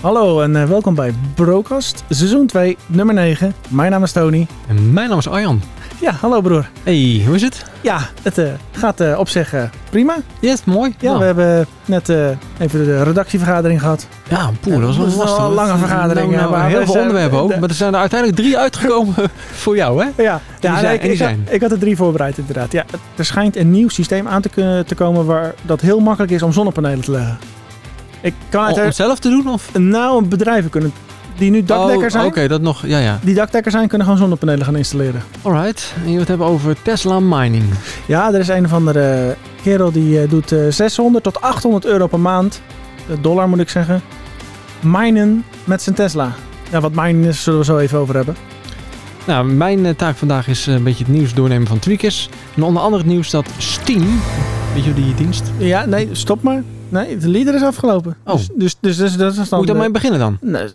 Hallo en eh, welkom bij Brocast, seizoen 2, nummer 9. Mijn naam is Tony. En mijn naam is Arjan. Ja, hallo broer. Hey, hoe is het? Ja, het eh, gaat eh, op zich eh, prima. Yes, mooi. Ja, Nou, we hebben net even de redactievergadering gehad. ja poeh, dat was wel lastig. een lange hoor. vergadering, Nou, nou, heel veel onderwerpen ook, maar er zijn er uiteindelijk drie uitgekomen voor jou, hè? Ja, ja zijn- ik, ik, had, zijn? ik had er drie voorbereid inderdaad. Ja, er schijnt een nieuw systeem aan te, kunnen, te komen waar dat heel makkelijk is om zonnepanelen te leggen. Ik kan het om zelf te doen? Of? nou bedrijven kunnen die nu dakdekker Oh, zijn. Oké, dat nog, ja, ja. Die dakdekker zijn kunnen gewoon zonnepanelen gaan installeren. Alright, en je het hebben over Tesla mining. Ja, er is een of andere kerel die eh, doet eh, 600 tot 800 euro per maand, eh, dollar moet ik zeggen, minen met zijn Tesla. Ja, wat minen is, zullen we zo even over hebben. Nou, mijn eh, taak vandaag is eh, een beetje het nieuws doornemen van Tweakers. En onder andere het nieuws dat Steam, weet je die dienst? Ja, nee, stop maar. Nee, de leader is afgelopen. Oh. Dus, dus, dus, dus dat is dan... Moet ik eh, beginnen dan? nee,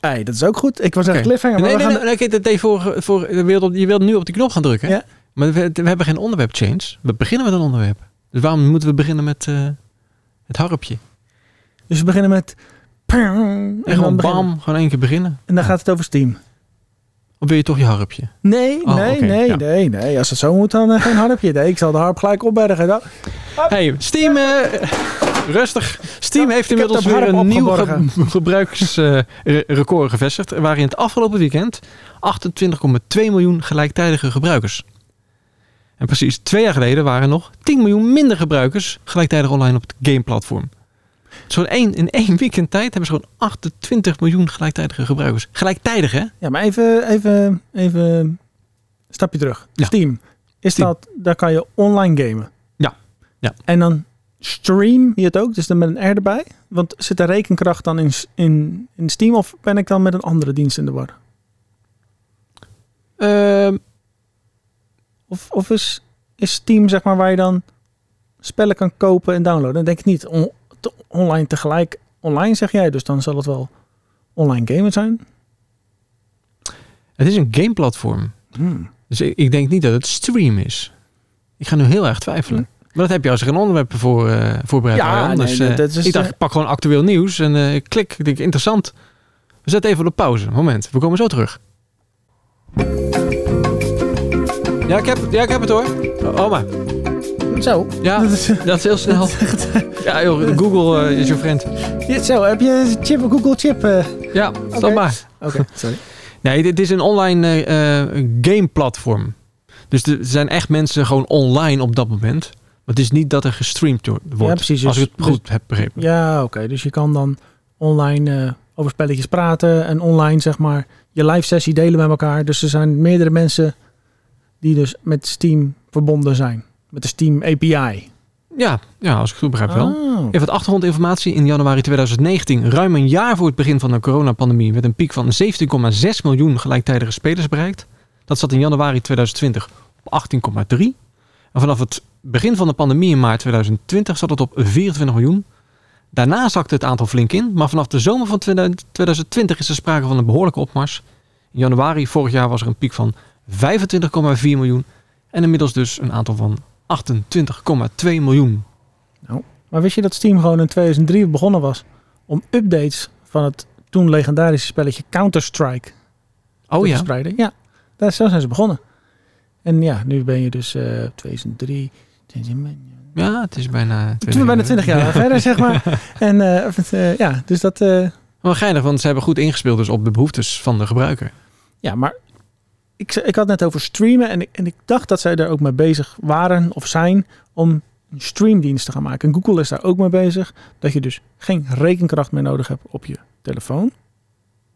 hey, dat is ook goed. Ik was echt cliffhanger, maar Nee, nee, nee, dat deed voor, voor, je, wilt op, je wilt nu op die knop gaan drukken. Ja. Maar we, we hebben geen onderwerp change. We beginnen met een onderwerp. Dus waarom moeten we beginnen met eh, het harpje? Dus we beginnen met... En, En dan gewoon beginnen- bam, gewoon één keer beginnen. en dan gaat het over Steam. Of wil je toch je harpje? Nee, Oh, nee, nee, ja. nee, nee. Als het zo moet, dan eh, geen harpje. Nee, ik zal de harp gelijk opbergen. Dan. Hey, Steam, eh, rustig. Steam Ja, heeft inmiddels de weer een nieuw ge gebruiksrecord gevestigd. Er waren in het afgelopen weekend 28,2 miljoen gelijktijdige gebruikers. En precies twee jaar geleden waren er nog 10 miljoen minder gebruikers gelijktijdig online op het gameplatform. Zo'n één, in één weekend tijd hebben ze gewoon 28 miljoen gelijktijdige gebruikers. Gelijktijdig, hè? Ja, maar even, even, even een stapje terug. Ja. Steam. Is Steam. dat, daar kan je online gamen. Ja. Ja. En dan stream je het ook, dus dan met een R erbij. Want zit de rekenkracht dan in, in, in Steam of ben ik dan met een andere dienst in de war? Ehm, Of, of is, is Steam zeg maar waar je dan spellen kan kopen en downloaden? Dan denk ik niet on- te- online tegelijk. Online zeg jij, dus dan zal het wel online gamen zijn. het is een gameplatform. Hmm. Dus ik, ik denk niet dat het stream is. Ik ga nu heel erg twijfelen. Maar dat heb je als er geen onderwerp voor eh, voorbereid Ja, nee, Dus, dat- eh, is, ik dacht, eh, ik pak gewoon actueel nieuws en eh, ik klik. Ik denk, interessant. We zetten even op pauze. Moment, we komen zo terug. Ja, ik heb, ja, ik heb het hoor. Oh, Oma. Zo. Ja, Dat is- heel snel. Ja, joh, Google eh, is je vriend. Ja, zo, heb je chip, Google chip? eh? Ja, stop maar. Oké, sorry. Nee, dit is een online eh, eh, gameplatform. Dus er zijn echt mensen gewoon online op dat moment. Het is niet dat er gestreamd wordt. Ja, precies. Als Dus- ik het goed heb begrepen. Ja, oké. Dus je kan dan online eh, over spelletjes praten en online zeg maar je live sessie delen met elkaar. Dus er zijn meerdere mensen die dus met Steam verbonden zijn. Met de Steam API. Ja, ja, als ik het goed begrijp wel. Oh. Even wat achtergrondinformatie. In januari 2019, ruim een jaar voor het begin van de coronapandemie, werd een piek van 17,6 miljoen gelijktijdige spelers bereikt. Dat zat in januari 2020 op 18,3. En vanaf het begin van de pandemie in maart 2020 zat het op 24 miljoen. Daarna zakte het aantal flink in, maar vanaf de zomer van 2020 is er sprake van een behoorlijke opmars. In januari vorig jaar was er een piek van 25,4 miljoen en inmiddels dus een aantal van 28,2 miljoen. Maar wist je dat Steam gewoon in 2003 begonnen was om updates van het toen legendarische spelletje Counter-Strike Oh te ja, verspreiden? Ja, daar, zo zijn ze begonnen. En ja, nu ben je dus eh 2003... ja, het is bijna... Toen we bijna 20 jaar verder, zeg maar. En eh, het, eh, ja, dus dat... eh, Wel geinig, want ze hebben goed ingespeeld dus op de behoeftes van de gebruiker. Ja, maar ik, ik had net over streamen en ik, en ik dacht dat zij daar ook mee bezig waren of zijn om een streamdienst te gaan maken. En Google is daar ook mee bezig. Dat je dus geen rekenkracht meer nodig hebt op je telefoon.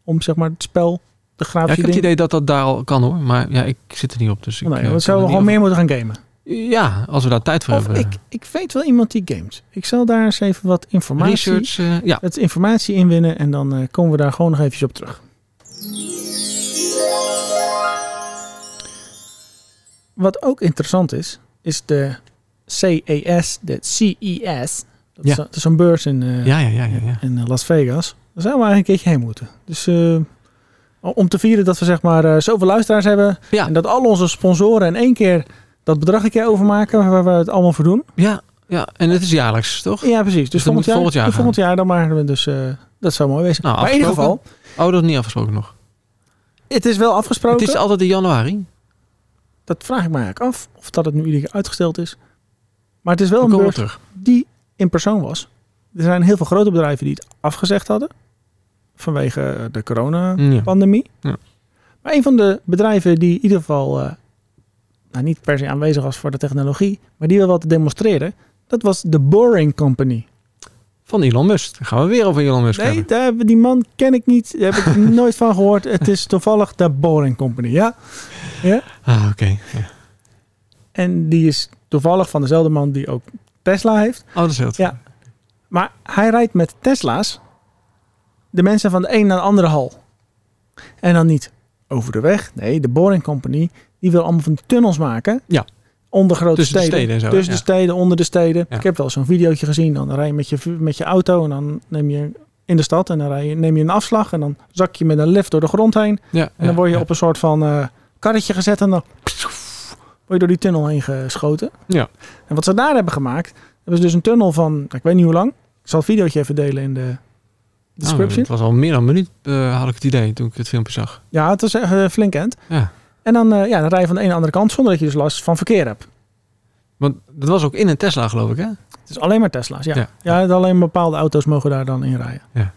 Om zeg maar het spel, de Ja, grafische ik heb het idee dat dat daar al kan hoor, maar ja, ik zit er niet op. Dus ik, Nee, we zouden gewoon meer moeten gaan gamen. Ja, als we daar tijd voor Of hebben. ik, ik weet wel iemand die gamet. Ik zal daar eens even wat informatie, Research, eh, ja. het informatie inwinnen. En dan eh, komen we daar gewoon nog eventjes op terug. Wat ook interessant is, is de CES, de CES. Dat, is, Ja. dat is een beurs in, eh, ja, ja, ja, ja, ja. in Las Vegas. Daar zouden we eigenlijk een keertje heen moeten. Dus om te vieren dat we zeg maar zoveel luisteraars hebben. Ja. En dat al onze sponsoren in één keer dat bedrag een keer overmaken waar we het allemaal voor doen. Ja, ja, en het is jaarlijks, toch? Ja, precies. Dus, Dus dan volgend, jaar, volgend jaar dus volgend jaar dan maar. Dus, eh, Dat zou mooi wezen. Nou, maar in ieder geval, Oh, dat is niet afgesproken nog. het is wel afgesproken. Het is altijd in januari. Dat vraag ik me eigenlijk af. Of dat het nu iedere keer uitgesteld is. Maar het is wel We een terug. die in persoon was. Er zijn heel veel grote bedrijven die het afgezegd hadden. Vanwege de coronapandemie. Ja. Ja. Maar een van de bedrijven die in ieder geval eh, nou, niet per se aanwezig was voor de technologie, maar die wel wat demonstreren, dat was de Boring Company. Van Elon Musk. Dan gaan we weer over Elon Musk Nee, hebben. daar hebben, die man ken ik niet. Daar heb ik nooit van gehoord. Het is toevallig de Boring Company, ja. ja? Ah, oké. Ja. En die is toevallig van dezelfde man die ook Tesla heeft. Oh, dat is het. Ja. Maar hij rijdt met Tesla's de mensen van de een naar de andere hal. En dan niet over de weg. Nee, de Boring Company die wil allemaal van tunnels maken. Ja. Onder grote Tussen de steden. steden en zo, Tussen ja. de steden, onder de steden. Ja. Ik heb wel zo'n videootje gezien. Dan rij je met je, met je auto en dan neem je in de stad en dan rij je, neem je een afslag en dan zak je met een lift door de grond heen. Ja, En dan word je op een soort van eh, karretje gezet en dan word je door die tunnel heen geschoten. Ja. En wat ze daar hebben gemaakt, hebben ze dus een tunnel van, nou, ik weet niet hoe lang. Ik zal het videootje even delen in de description. Oh, het was al meer dan een minuut, eh, had ik het idee, toen ik het filmpje zag. ja, het was echt flink end. Ja. En dan, eh, ja, dan rij je van de ene naar de andere kant zonder dat je dus last van verkeer hebt. Want dat was ook in een Tesla, geloof ik, hè? Het is alleen maar Tesla's, ja. Ja. Ja, alleen bepaalde auto's mogen daar dan in rijden. Ja.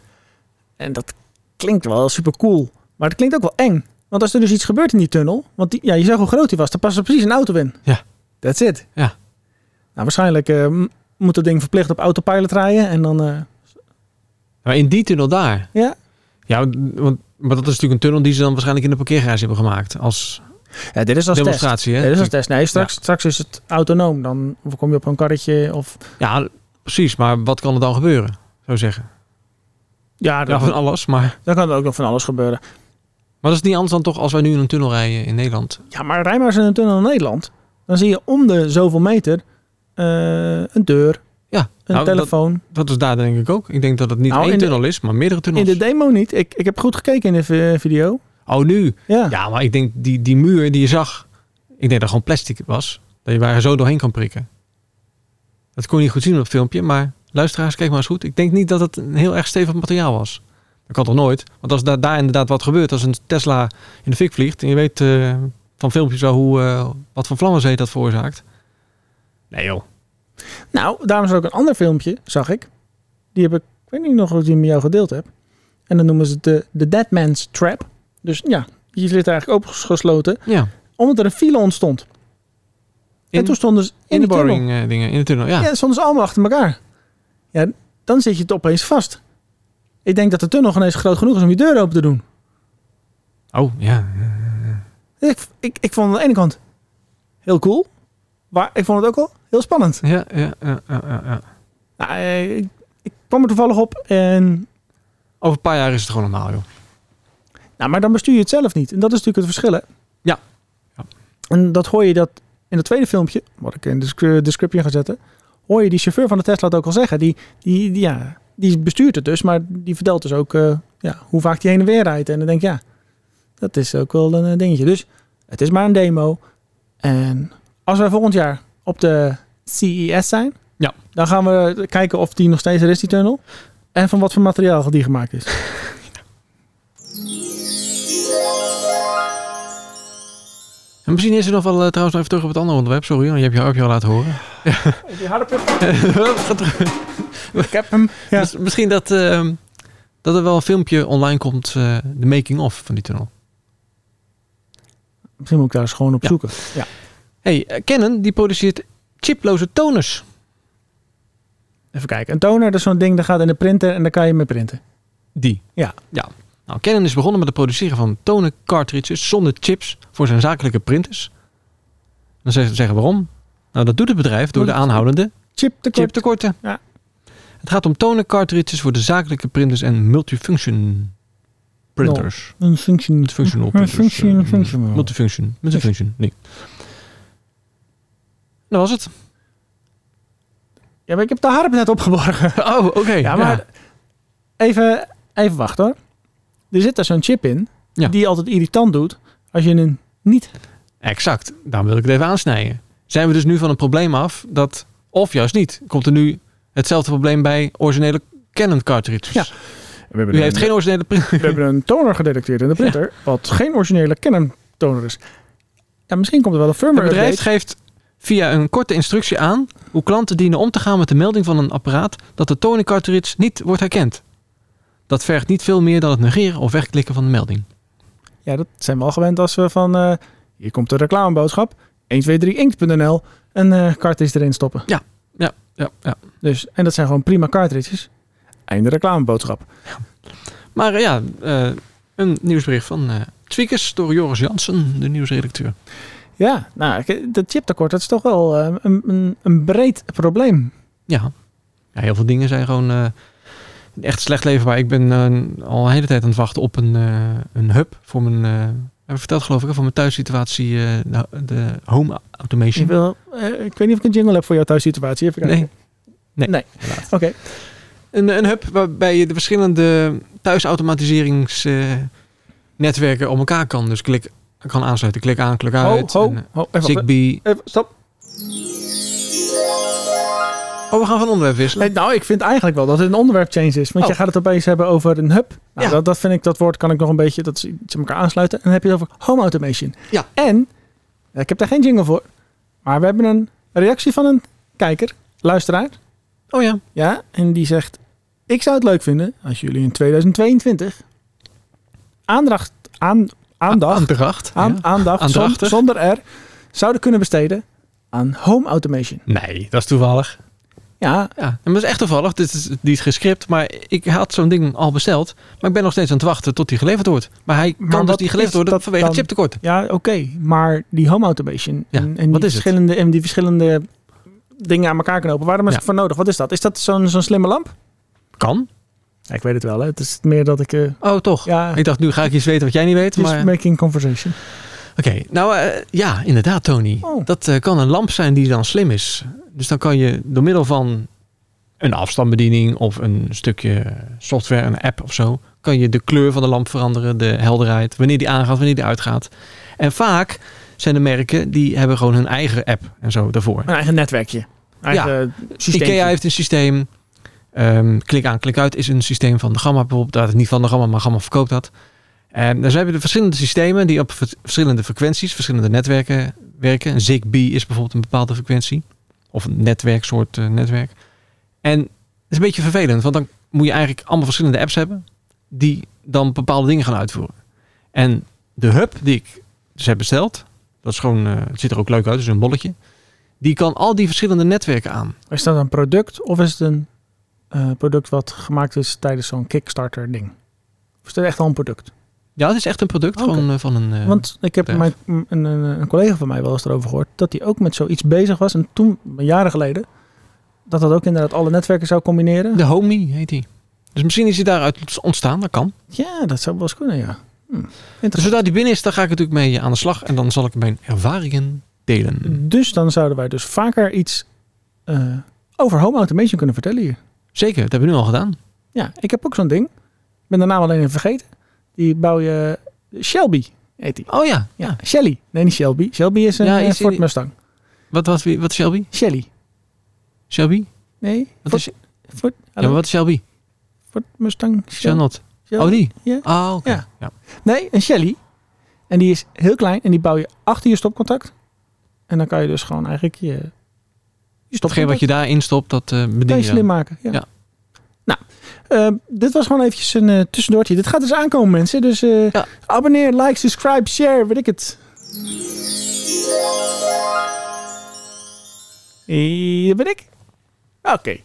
En dat klinkt wel super cool. Maar het klinkt ook wel eng. Want als er dus iets gebeurt in die tunnel... Want die, ja, je zag hoe groot die was. Daar past er precies een auto in. Ja. That's it. Ja. Nou, waarschijnlijk m- moet dat ding verplicht op autopilot rijden. En dan... eh, Maar in die tunnel daar. Ja. Ja, want, maar dat is natuurlijk een tunnel die ze dan waarschijnlijk in de parkeergarage hebben gemaakt. Als ja, dit is als test. demonstratie, hè? Dit is als test. Nee, straks, straks is het autonoom. Dan kom je op een karretje of... Ja, precies. Maar wat kan er dan gebeuren? Zou zeggen. Ja, Ja, dan, van alles. Maar, dan kan er ook nog van alles gebeuren. maar dat is niet anders dan toch als wij nu in een tunnel rijden in Nederland. Ja, maar rij maar eens in een tunnel in Nederland. Dan zie je om de zoveel meter eh, een deur, Ja, een nou, dat, telefoon. dat is daar denk ik ook. Ik denk dat het niet Nou, één in de- tunnel is, maar meerdere In tunnels. de demo niet. Ik, ik heb goed gekeken in de vi- video. Oh, nu? Ja. Ja, maar ik denk die, die muur die je zag, ik denk dat gewoon plastic was. Dat je waar zo doorheen kan prikken. Dat kon je niet goed zien op het filmpje, maar luisteraars, kijk maar eens goed. Ik denk niet dat het een heel erg stevig materiaal was. Dat kan toch nooit? Want als daar, daar inderdaad wat gebeurt, als een Tesla in de fik vliegt, en je weet eh, van filmpjes wel hoe, eh, wat voor vlammenzee dat veroorzaakt. Nee joh. Nou, daarom is er ook een ander filmpje, zag ik. Die heb ik, ik weet niet nog of ik die met jou gedeeld heb. En dan noemen ze het de, de Dead Man's Trap. Dus ja, je zit eigenlijk opgesloten. Ja, Omdat er een file ontstond. in, en toen stonden ze in, in de die tunnel. boring eh, dingen, in de tunnel, ja. Ja, stonden ze allemaal achter elkaar. Ja, dan zit je het opeens vast. Ik denk dat de tunnel geen eens groot genoeg is om je deur open te doen. Oh, ja. Ik, ik, ik vond het aan de ene kant heel cool. Maar ik vond het ook wel heel spannend. Ja, ja, ja, ja, ja. Nou, eh, ik, ik kwam er toevallig op en... Over een paar jaar is het gewoon normaal, joh. Nou, maar dan bestuur je het zelf niet. En dat is natuurlijk het verschil, hè? Ja. Ja. En dat hoor je dat in het tweede filmpje, wat ik in de descri- description ga zetten, hoor je die chauffeur van de Tesla het ook al zeggen. Die, die, die, ja, die bestuurt het dus, maar die vertelt dus ook eh, ja, hoe vaak die heen en weer rijdt. En dan denk ik, ja, dat is ook wel een eh, dingetje. Dus het is maar een demo. En als wij volgend jaar op de CES zijn, Ja. dan gaan we kijken of die nog steeds er is, die tunnel. En van wat voor materiaal die gemaakt is. En misschien is er nog wel eh, trouwens nog even terug op het andere onderwerp. Sorry, want je hebt je armpje al laten horen. Die harde Ga terug. Ik heb hem. Ja. Mis- Misschien dat, ehm, dat er wel een filmpje online komt, eh, de making-of van die tunnel. Misschien moet ik daar eens gewoon op Ja. zoeken. Ja. Hey, eh, Canon die produceert chiploze toners. Even kijken. Een toner, dat is zo'n ding dat gaat in de printer en daar kan je mee printen. Die? Ja. ja. Nou, Canon is begonnen met het produceren van toner cartridges zonder chips voor zijn zakelijke printers. Dan zeggen zeggen waarom? Nou, dat doet het bedrijf door de aanhoudende Chip tekort. chiptekorten. Ja. Het gaat om toner cartridges voor de zakelijke printers en multifunction printers. Een function. Printers. function. eh, function. Multifunction. Multifunction. Nee. Dat was het. Ja, maar ik heb de harp net opgeborgen. Oh, oké. Ja, maar Even, even wachten hoor. Er zit daar zo'n chip in. Ja. Die altijd irritant doet. Als je een niet... Exact. Daarom wil ik het even aansnijden. Zijn we dus nu van een probleem af dat, of juist niet, komt er nu hetzelfde probleem bij originele Canon cartridges? Ja. we hebben, U een, heeft geen originele print. we hebben een toner gedetecteerd in de printer, wat geen originele Canon toner is. Ja, misschien komt er wel een Het firmware bedrijf update. geeft via een korte instructie aan hoe klanten dienen om te gaan met de melding van een apparaat dat de toner cartridge niet wordt herkend. Dat vergt niet veel meer dan het negeren of wegklikken van de melding. Ja, dat zijn we al gewend als we van... eh, hier komt de reclameboodschap. 123inkt.nl een eh cartridge erin stoppen. Ja, ja. Dus, en dat zijn gewoon prima cartridges. Einde reclameboodschap. Maar eh, ja, een nieuwsbericht van Tweakers door Joris Jansen, de nieuwsredacteur. Ja, nou, ik- dat chiptekort, dat is toch wel eh, een, een, een breed probleem. Ja. ja, heel veel dingen zijn gewoon eh, echt slecht leverbaar. Ik ben eh, al een hele tijd aan het wachten op een, een hub voor mijn, heb ik verteld geloof ik, voor mijn thuissituatie, de, de home automation. wil, eh, ik weet niet of ik een jingle heb voor jouw thuissituatie. Even kijken. Nee. Nee. Helaas. Oké. Een, een hub waarbij je de verschillende thuisautomatiseringsnetwerken netwerken op elkaar kan. Dus klik kan aansluiten. Klik aan, klik uit. ho, En, eh, ho, even, wachten. Zigbee. even stop. Oh, we gaan van onderwerp wisselen. Nee, nou, ik vind eigenlijk wel dat het een onderwerp change is. Want Oh. je gaat het opeens hebben over een hub. Nou, Ja. dat, dat vind ik, dat woord kan ik nog een beetje, dat aan elkaar aansluiten. En dan heb je het over home automation. Ja. En, eh, ik heb daar geen jingle voor. Maar we hebben een reactie van een kijker, luisteraar. Oh ja. Ja, en die zegt: Ik zou het leuk vinden als jullie in 2022 aandacht, aan, aandacht, Aandracht. aan, Ja. aandacht zon- Aandachtig. zonder R zouden kunnen besteden aan home automation. Nee, dat is toevallig. Ja, Ja, en dat is echt toevallig. Dit is niet gescript, maar ik had zo'n ding al besteld. Maar ik ben nog steeds aan het wachten tot die geleverd wordt. Maar hij Maar kan dus niet geleverd worden vanwege dan? chiptekort. ja oké. maar die home automation Ja, en, die het? verschillende, en die verschillende dingen aan elkaar knopen, waarom is Ja. het voor nodig? Wat is dat? Is dat zo'n zo'n slimme lamp? Kan. Ja, ik weet het wel. Hè. Het is meer dat ik... eh, Oh, toch? ja, Ik dacht, nu ga ik iets weten wat jij niet weet. just Maar... making conversation. Oké, nou eh, ja, inderdaad, Tony. Oh. Dat eh, kan een lamp zijn die dan slim is. Dus dan kan je door middel van een afstandsbediening of een stukje software, een app of zo, kan je de kleur van de lamp veranderen, de helderheid, wanneer die aangaat, wanneer die uitgaat. En vaak zijn de merken die hebben gewoon hun eigen app en zo daarvoor. Een eigen netwerkje. Eigen systeem. IKEA heeft een systeem. Ehm, klik aan, klik uit is een systeem van de Gamma bijvoorbeeld. Dat is niet van de Gamma, maar Gamma verkoopt dat. En dan hebben we verschillende systemen die op ver- verschillende frequenties, verschillende netwerken werken. Zigbee is bijvoorbeeld een bepaalde frequentie. Of een netwerksoort eh, netwerk. En het is een beetje vervelend, want dan moet je eigenlijk allemaal verschillende apps hebben die dan bepaalde dingen gaan uitvoeren. En de hub die ik dus heb besteld, dat is gewoon, eh, het ziet er ook leuk uit, dus een bolletje. Die kan al die verschillende netwerken aan. Is dat een product of is het een eh, product wat gemaakt is tijdens zo'n Kickstarter ding? Of is het echt al een product? Ja, het is echt een product gewoon eh, van een. eh, Want ik heb bedrijf. mijn, een, een, een collega van mij wel eens erover gehoord dat hij ook met zoiets bezig was. En toen, jaren geleden, dat dat ook inderdaad alle netwerken zou combineren. de Homey heet die. Dus misschien is hij daaruit ontstaan, dat kan. Ja, dat zou wel eens kunnen, ja. Hm. Dus zodra die binnen is, dan ga ik natuurlijk mee aan de slag. En dan zal ik mijn ervaringen delen. Dus dan zouden wij dus vaker iets over home automation kunnen vertellen hier. Zeker, dat hebben we nu al gedaan. Ja, ik heb ook zo'n ding. Ik ben de naam alleen even vergeten. Die bouw je... Shelby heet die. Oh ja, Ja. Shelly. Nee, niet Shelby. Shelby is een Ja, eh, Ford die- Mustang. Wat, wat, wat is Shelby? Shelly. Shelby? Nee, Wat Ford, is, Ford, ja, maar wat is Shelby? Ford Mustang. Shelby. Oh, die? Ja. Oh, oké. Ja. Ja. Nee, een Shelly. En die is heel klein en die bouw je achter je stopcontact. En dan kan je dus gewoon eigenlijk je, stopcontact wat je daarin stopt, dat kan bedien je slim maken. Ja. Ja. Nou, eh, dit was gewoon eventjes een eh, tussendoortje. Dit gaat dus aankomen mensen. Dus Ja. abonneer, like, subscribe, share, weet ik het. Hier ben ik. Oké.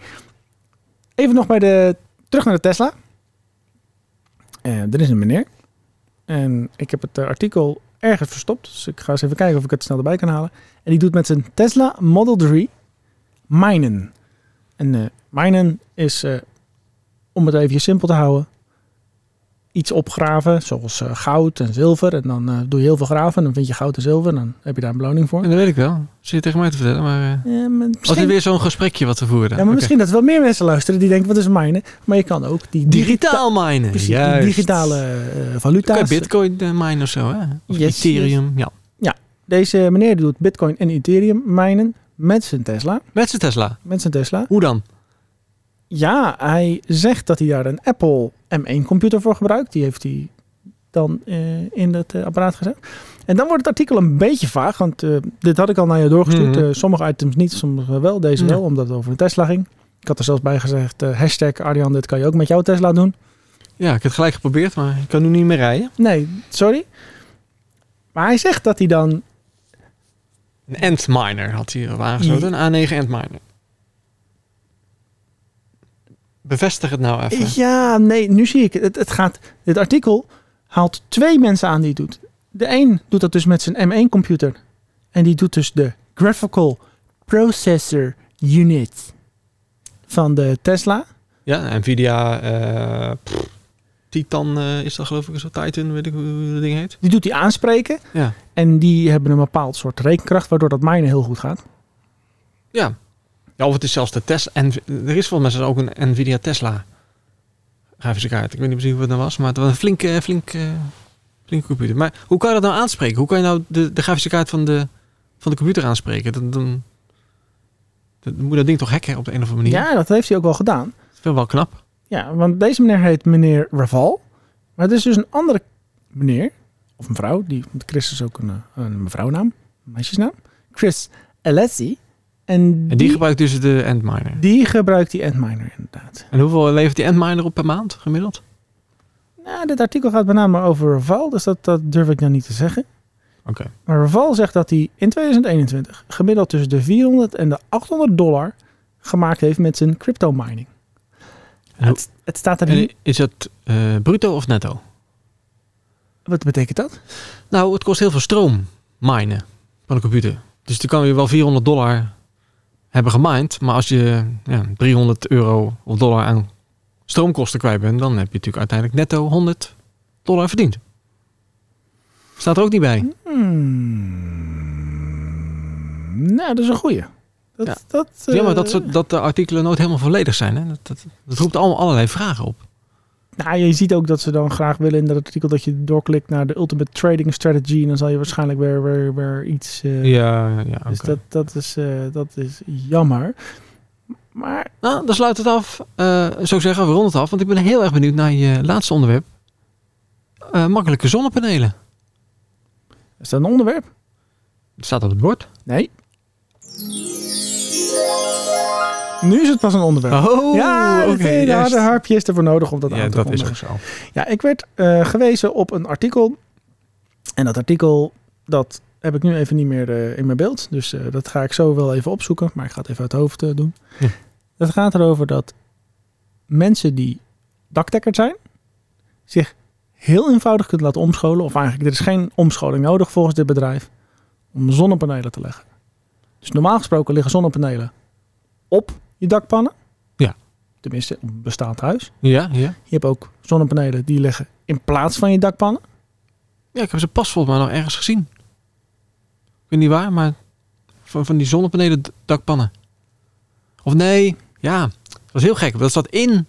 Even nog bij de, terug naar de Tesla. Er is een meneer. En ik heb het artikel ergens verstopt. Dus ik ga eens even kijken of ik het snel erbij kan halen. En die doet met zijn Tesla Model 3 minen. En eh minen is, eh, om het even simpel te houden, iets opgraven, zoals eh, goud en zilver. En dan eh, doe je heel veel graven, en dan vind je goud en zilver. En dan heb je daar een beloning voor. Ja, dat weet ik wel. Zit je tegen mij te vertellen, maar... eh Ja, maar misschien, weer zo'n gesprekje wat we voerden? ja, maar misschien dat wel meer mensen luisteren die denken, wat is minen? Maar je kan ook die digita- Digitaal minen. precies, die digitale eh Kan valuta's. bitcoin minen of zo, hè? Of Yes, Ethereum, ja. Deze meneer die doet bitcoin en ethereum minen met zijn Tesla. Met zijn Tesla. Met zijn Tesla. Hoe dan? Ja, hij zegt dat hij daar een Apple M1 computer voor gebruikt. Die heeft hij dan eh, in het eh, apparaat gezet. En dan wordt het artikel een beetje vaag, want eh, dit had ik al naar je doorgestuurd. Mhm. Sommige items niet, sommige wel. Deze Ja. wel, omdat het over een Tesla ging. Ik had er zelfs bij gezegd, hashtag Arjan, dit kan je ook met jouw Tesla doen. Ja, ik heb het gelijk geprobeerd, maar ik kan nu niet meer rijden. Nee, sorry. Maar hij zegt dat hij dan... Een Antminer had hij aangesloten. Een A9 Antminer. Bevestig het nou even. Ja, nee, nu zie ik het. het. Het gaat, dit artikel haalt twee mensen aan die het doet. De een doet dat dus met zijn M1 computer. En die doet dus de Graphical Processor Unit van de Tesla. Ja, Nvidia pff, Titan eh, is dat geloof ik zo. Titan, weet ik hoe dat ding heet. Die doet hij aanspreken. Ja. En die hebben een bepaald soort rekenkracht, waardoor dat minen heel goed gaat. Ja. ja, of het is zelfs de Tesla. En er is volgens mij ook een Nvidia Tesla grafische kaart. Ik weet niet precies wat dat was, maar het was een flinke, flinke, flinke computer. Maar hoe kan je dat nou aanspreken? Hoe kan je nou de, de grafische kaart van de, van de computer aanspreken? Dan, dan, dan moet dat ding toch hacken op de een of andere manier? Ja, dat heeft hij ook wel gedaan. Dat is wel knap. Ja, want deze meneer heet meneer Raval. Maar het is dus een andere meneer, of een vrouw, die Chris is ook een, eh, een mevrouwnaam, een meisjesnaam. Chris Alessi. En, En die gebruikt dus de Antminer. die gebruikt die Antminer inderdaad. En hoeveel levert die Antminer op per maand gemiddeld? Nou, dit artikel gaat met name over Raval, dus dat, dat durf ik nou niet te zeggen. Oké. Maar Raval zegt dat hij in 2021 gemiddeld tussen de 400 en de 800 dollar gemaakt heeft met zijn crypto mining. Het, het staat er niet. is het eh, bruto of netto? Wat betekent dat? Nou, het kost heel veel stroom minen van een computer. Dus dan kan je wel 400 dollar hebben gemined. Maar als je ja, 300 euro of dollar aan stroomkosten kwijt bent, dan heb je natuurlijk uiteindelijk netto 100 dollar verdiend. Staat er ook niet bij. Hmm. Nou, dat is een goeie. Dat, Ja. dat, Ja, maar eh, dat, dat de artikelen nooit helemaal volledig zijn. Hè? Dat, dat, dat roept allemaal allerlei vragen op. Nou, je ziet ook dat ze dan graag willen in dat artikel dat je doorklikt naar de Ultimate Trading Strategy. En dan zal je waarschijnlijk weer, weer, weer iets. eh, Ja, ja. Dus dat, dat, is, eh, dat is jammer. Maar Nou, dan sluit het af. Zou ik zeggen, we ronden het af. Want ik ben heel erg benieuwd naar je laatste onderwerp. Makkelijke zonnepanelen. is dat een onderwerp? Het staat op het bord. Nee. Nu is het pas een onderwerp. Oh, ja, oké. oké. de harpje is ervoor nodig om dat ja, aan te dat is ook zo. Ja, ik werd eh, gewezen op een artikel. En dat artikel, dat heb ik nu even niet meer eh, in mijn beeld. Dus eh, dat ga ik zo wel even opzoeken. Maar ik ga het even uit het hoofd doen. Ja. Dat gaat erover dat mensen die dakdekker zijn... zich heel eenvoudig kunnen laten omscholen. Of eigenlijk, er is geen omscholing nodig volgens dit bedrijf... om zonnepanelen te leggen. Dus normaal gesproken liggen zonnepanelen op je dakpannen. Ja. Tenminste, op een bestaand huis. Ja, ja. Je hebt ook zonnepanelen die liggen in plaats van je dakpannen. Ja, ik heb ze pas volgens mij nog ergens gezien. Ik weet niet waar, maar van, van die zonnepanelen dakpannen. Of nee, ja, dat was heel gek. Dat zat in,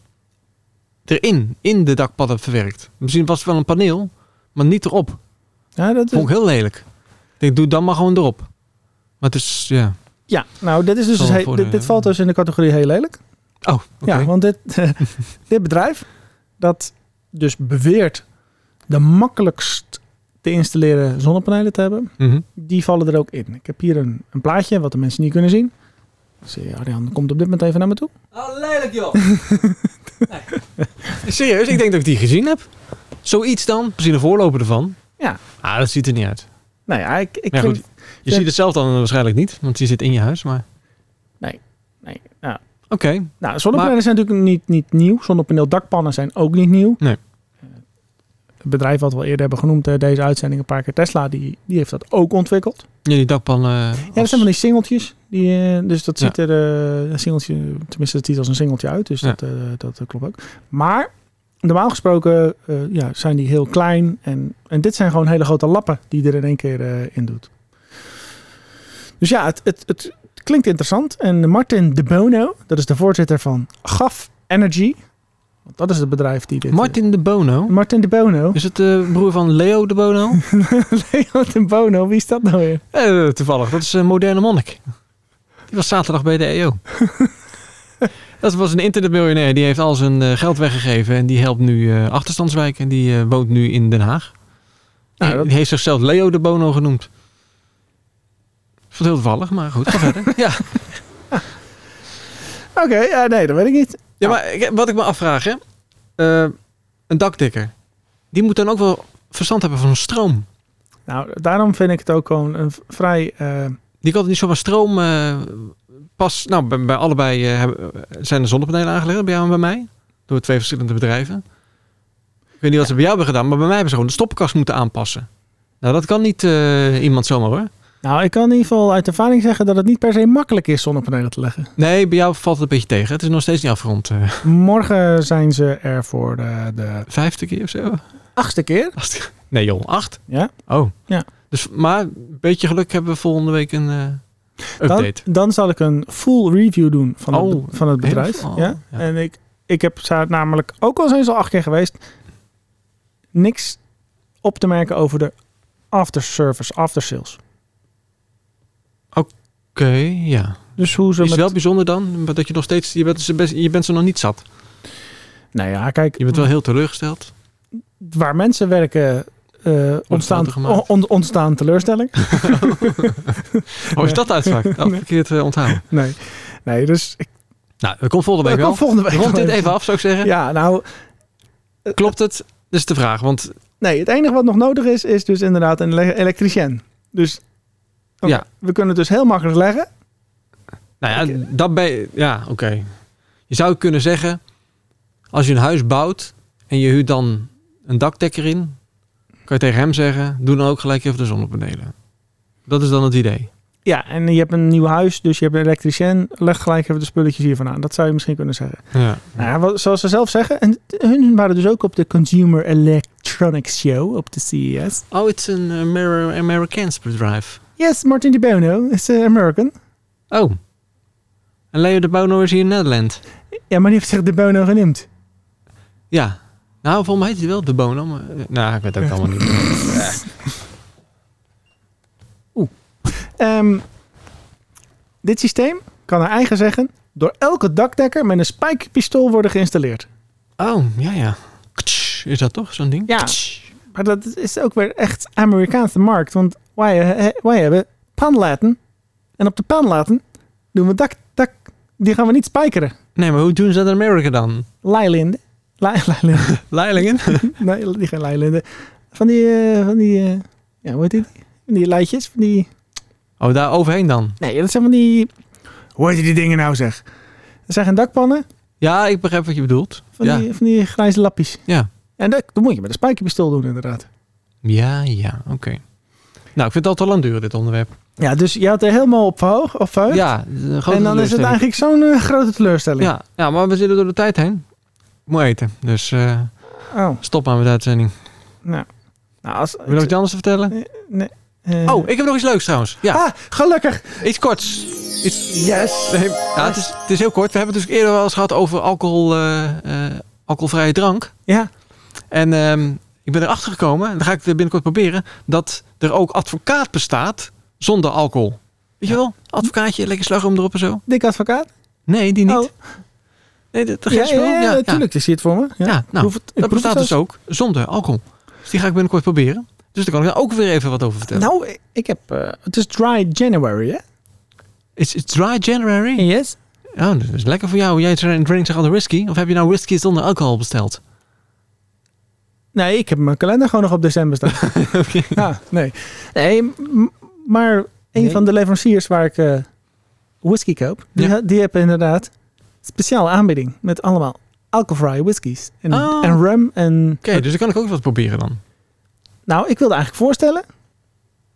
erin, in de dakpannen verwerkt. Misschien was het wel een paneel, maar niet erop. Ja, dat is, Vond ik heel lelijk. Ik denk, doe dan maar gewoon erop. Maar het is, ja. ja nou, dit, is dus voor dit, valt dus in de categorie heel lelijk. Oh, oké. Ja, want dit, dit bedrijf, dat dus beweert de makkelijkst te installeren zonnepanelen te hebben, Mhm. die vallen er ook in. Ik heb hier een, een plaatje, wat de mensen niet kunnen zien. Dus, Arjan komt op dit moment even naar me toe. Oh, lelijk joh. Serieus, ik denk dat ik die gezien heb. Zoiets dan, misschien een voorloper ervan. Ja. Ah, dat ziet er niet uit. Nou ja, ik, ik Ja, vind... goed. Je ziet het zelf dan waarschijnlijk niet, want die zit in je huis. Maar Nee, nou, oké, Nou, zonnepanelen zijn natuurlijk niet, niet nieuw. Zonnepaneeldakpannen zijn ook niet nieuw. Nee. Eh, Het bedrijf wat we al eerder hebben genoemd, eh, deze uitzending een paar keer, Tesla, die, die heeft dat ook ontwikkeld. ja, die dakpan. eh, Ja, dat als- zijn van die singeltjes. Die, eh, dus dat Ja. ziet er, eh, een singeltje, tenminste het ziet als een singeltje uit. Dus Ja. dat, eh, dat eh, klopt ook. Maar normaal gesproken eh, ja, zijn die heel klein. En, en dit zijn gewoon hele grote lappen die je er in één keer eh, in doet. Dus ja, het, het, het klinkt interessant. En Martin de Bono, dat is de voorzitter van GAF Energy. Want dat is het bedrijf die dit... eh, Martin de Bono. Martin de Bono. Is het de broer van Leo de Bono? Leo de Bono, wie is dat nou weer? Eh, toevallig, dat is een moderne monnik. Die was zaterdag bij de EO. Dat was een internetmiljonair. Die heeft al zijn eh, geld weggegeven. En die helpt nu eh achterstandswijk. En die eh, woont nu in Den Haag. Nou, dat- Die heeft zichzelf Leo de Bono genoemd. Vond heel toevallig, maar goed, ga verder. Ja, Oké, ja, nee, dat weet ik niet. ja maar wat ik me afvraag, hè. Een dakdekker. Die moet dan ook wel verstand hebben van stroom. Nou, daarom vind ik het ook gewoon een vrij... Die kan niet zomaar stroom pas... Nou, bij, bij allebei eh, hebben- zijn de zonnepanelen aangelegd. Bij jou en bij mij. Door twee verschillende bedrijven. Ik weet niet wat ze bij jou hebben gedaan. Maar bij mij hebben ze gewoon de stoppenkast moeten aanpassen. Nou, dat kan niet eh, iemand zomaar hoor. nou, ik kan in ieder geval uit ervaring zeggen dat het niet per se makkelijk is zonnepanelen te leggen. Nee, bij jou valt het een beetje tegen. Het is nog steeds niet afgerond. eh Morgen zijn ze er voor de, de vijfde keer of zo. achtste keer. Nee joh, acht. Ja. Oh. Ja. Dus, maar een beetje geluk hebben we volgende week een Dan, dan zal ik een full review doen van, het, Oh, van het bedrijf. oh, ja? ja. En ik, ik heb daar namelijk, ook al zijn ze al acht keer geweest, niks op te merken over de afterservice, aftersales. Oké, ja. Dus hoe ze Is met... wel bijzonder dan, dat je nog steeds, je bent, ze best, je bent ze nog niet zat. Nou ja, kijk, Je bent wel heel teleurgesteld. waar mensen werken eh, ontstaan, on- ontstaan teleurstelling. Oh, is dat de uitspraak? Oh, Nee. verkeerd eh, onthouden. Nee, nee dus ik Nou, dat komt volgende week wel. komt volgende week. Rond dit even af, zou ik zeggen. Ja, nou, Klopt het? Dat is de vraag. Want nee, het enige wat nog nodig is, is dus inderdaad een ele- elektricien. Dus Ja. we kunnen het dus heel makkelijk leggen. Nou ja, dat Ja, oké. Je zou kunnen zeggen, als je een huis bouwt en je huurt dan een dakdekker in, kan je tegen hem zeggen, doe dan ook gelijk even de zonnepanelen. Dat is dan het idee. Ja, en je hebt een nieuw huis, dus je hebt een elektricien. Leg gelijk even de spulletjes hiervan aan. Dat zou je misschien kunnen zeggen. Ja. Nou zoals ze zelf zeggen, en hun waren dus ook op de Consumer Electronics Show op de CES. Oh, it's an Amer Amerikaans bedrijf. Yes, Martin de Bono is eh, American. Oh. En Leo de Bono is hier in Nederland. Ja, maar die heeft zich de Bono genoemd. Ja. Nou, volgens mij heet hij wel de Bono. Maar, eh, nou, ik weet het ook allemaal niet. Ehm, dit systeem kan naar eigen zeggen door elke dakdekker met een spijkerpistool worden geïnstalleerd. Oh, ja, ja. Ktsch, Is dat toch, zo'n ding? Ja. Maar dat is ook weer echt Amerikaanse markt. Want wij, eh, wij hebben panlaten. En op de panlaten doen we dak, dak. Die gaan we niet spijkeren. Nee, maar hoe doen ze dat in Amerika dan? Leilinden. Leilingen? nee, die geen leilinden. Van die, eh, van die, eh, ja, hoe heet die? Van die leidjes. Van die, Oh, daar overheen dan? nee, dat zijn van die, hoe heet die dingen nou zeg? Dat zijn geen dakpannen. Ja, ik begrijp wat je bedoelt. Van, Ja. die, van die grijze lapjes. Ja. En dat, dat moet je met een spijkerpistool doen inderdaad. Ja, ja, oké. Nou, ik vind het al te lang duren, dit onderwerp. Ja, dus je had er helemaal op verhoogd. Op verheugd. Ja, een grote en dan is het eigenlijk zo'n eh, grote teleurstelling. Ja, ja, maar we zitten door de tijd heen. Moet eten, dus eh, Oh, stop maar met de uitzending. nou. nou als, Wil je nog iets anders vertellen? nee, eh, Oh, ik heb nog iets leuks trouwens. Ja, Ah, gelukkig. iets korts. Iets, Yes. nee, het, is, het is heel kort. We hebben het dus eerder wel eens gehad over alcohol, eh, alcoholvrije drank. Ja. En ehm, ik ben erachter gekomen, en dat ga ik binnenkort proberen, dat er ook advocaat bestaat zonder alcohol. Weet je wel? Advocaatje, lekker slagroom erop en zo. Dik advocaat. Nee, die niet. Oh. Nee, dat, dat Ja, ja, ja, ja, natuurlijk. Je ziet het voor me. Ja, Ja, nou, het, dat bestaat dus ook zonder alcohol. Dus die ga ik binnenkort proberen. Dus daar kan ik ook weer even wat over vertellen. Nou, ik- heb... eh, het is dry January, hè? Is it dry January? Yes. Oh, dat is lekker voor jou. Jij drinkt zich al de whisky? Of heb je nou whisky zonder alcohol besteld? Nee, ik heb mijn kalender gewoon nog op december staan. Ja, nee. Nee, maar een Nee. van de leveranciers waar ik eh, whisky koop, die, Ja. die hebben inderdaad speciale aanbieding met allemaal alcoholvrije whiskies. En, Oh. en rum en... Oké, dus dan kan ik ook wat proberen dan. Nou, ik wilde eigenlijk voorstellen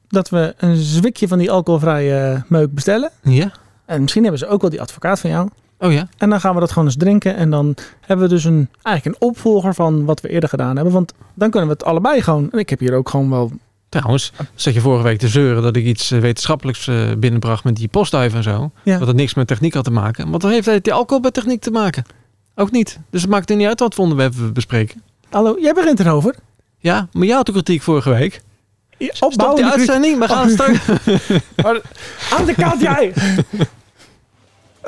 dat we een zwikje van die alcoholvrije meuk bestellen. Ja? En misschien hebben ze ook wel die advocaat van jou. Oh ja? En dan gaan we dat gewoon eens drinken. En dan hebben we dus een, eigenlijk een opvolger van wat we eerder gedaan hebben. Want dan kunnen we het allebei gewoon... En ik heb hier ook gewoon wel... Trouwens, zat je vorige week te zeuren dat ik iets eh, wetenschappelijks eh, binnenbracht met die postduif en zo. Ja. Dat het niks met techniek had te maken. Want dan heeft die alcohol met techniek te maken. Ook niet. Dus het maakt er niet uit wat onderwerp we bespreken. Hallo, jij begint erover. Ja, maar jij had de kritiek vorige week. Stop die Opbouwende uitzending, we gaan straks... Aan de kant jij!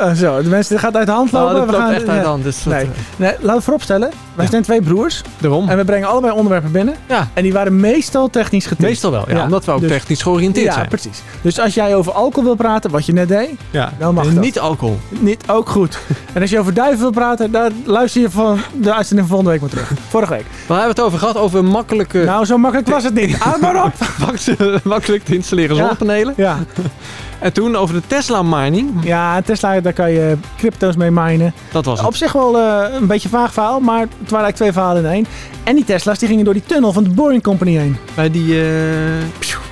Eh, zo, de mensen, dit gaat uit de hand Oh, lopen. dat we gaan, echt uit de ja. hand. Dus Nee. eh, Nee, laten we vooropstellen. Wij Ja. zijn twee broers. daarom. En we brengen allebei onderwerpen binnen. Ja, En die waren meestal technisch getint. meestal wel. Ja, Ja, omdat we ook dus- technisch georiënteerd Ja, zijn. precies. Dus als jij over alcohol wil praten, wat je net deed, Ja. Dan mag En dat. niet alcohol. niet ook goed. en als je over duiven wil praten, dan luister je van de uitzending van volgende week maar terug. Vorige week. Waar hebben we het over gehad? Over makkelijke, Nou, zo makkelijk was het niet. Houd maar op. makkelijk te installeren Ja. zonnepanelen. Ja, En toen over de Tesla mining. ja Tesla, daar kan je crypto's mee minen. Dat was het. Op zich wel eh, een beetje vaag verhaal, maar het waren eigenlijk twee verhalen in één. En die Tesla's die gingen door die tunnel van de Boring Company heen. Bij die eh,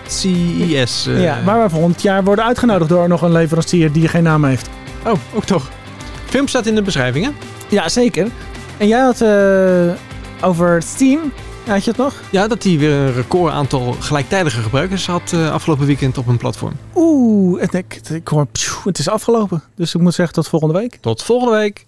CES. eh, ja, waar we volgend jaar worden uitgenodigd door nog een leverancier die geen naam heeft. Oh, ook toch. Film staat in de beschrijving, hè? Ja, zeker. En jij had eh, over Steam, had je het nog? Ja, dat hij weer een record aantal gelijktijdige gebruikers had eh, afgelopen weekend op een platform. Oeh, en ik, ik hoor, pjoe, het is afgelopen. Dus ik moet zeggen tot volgende week. Tot volgende week.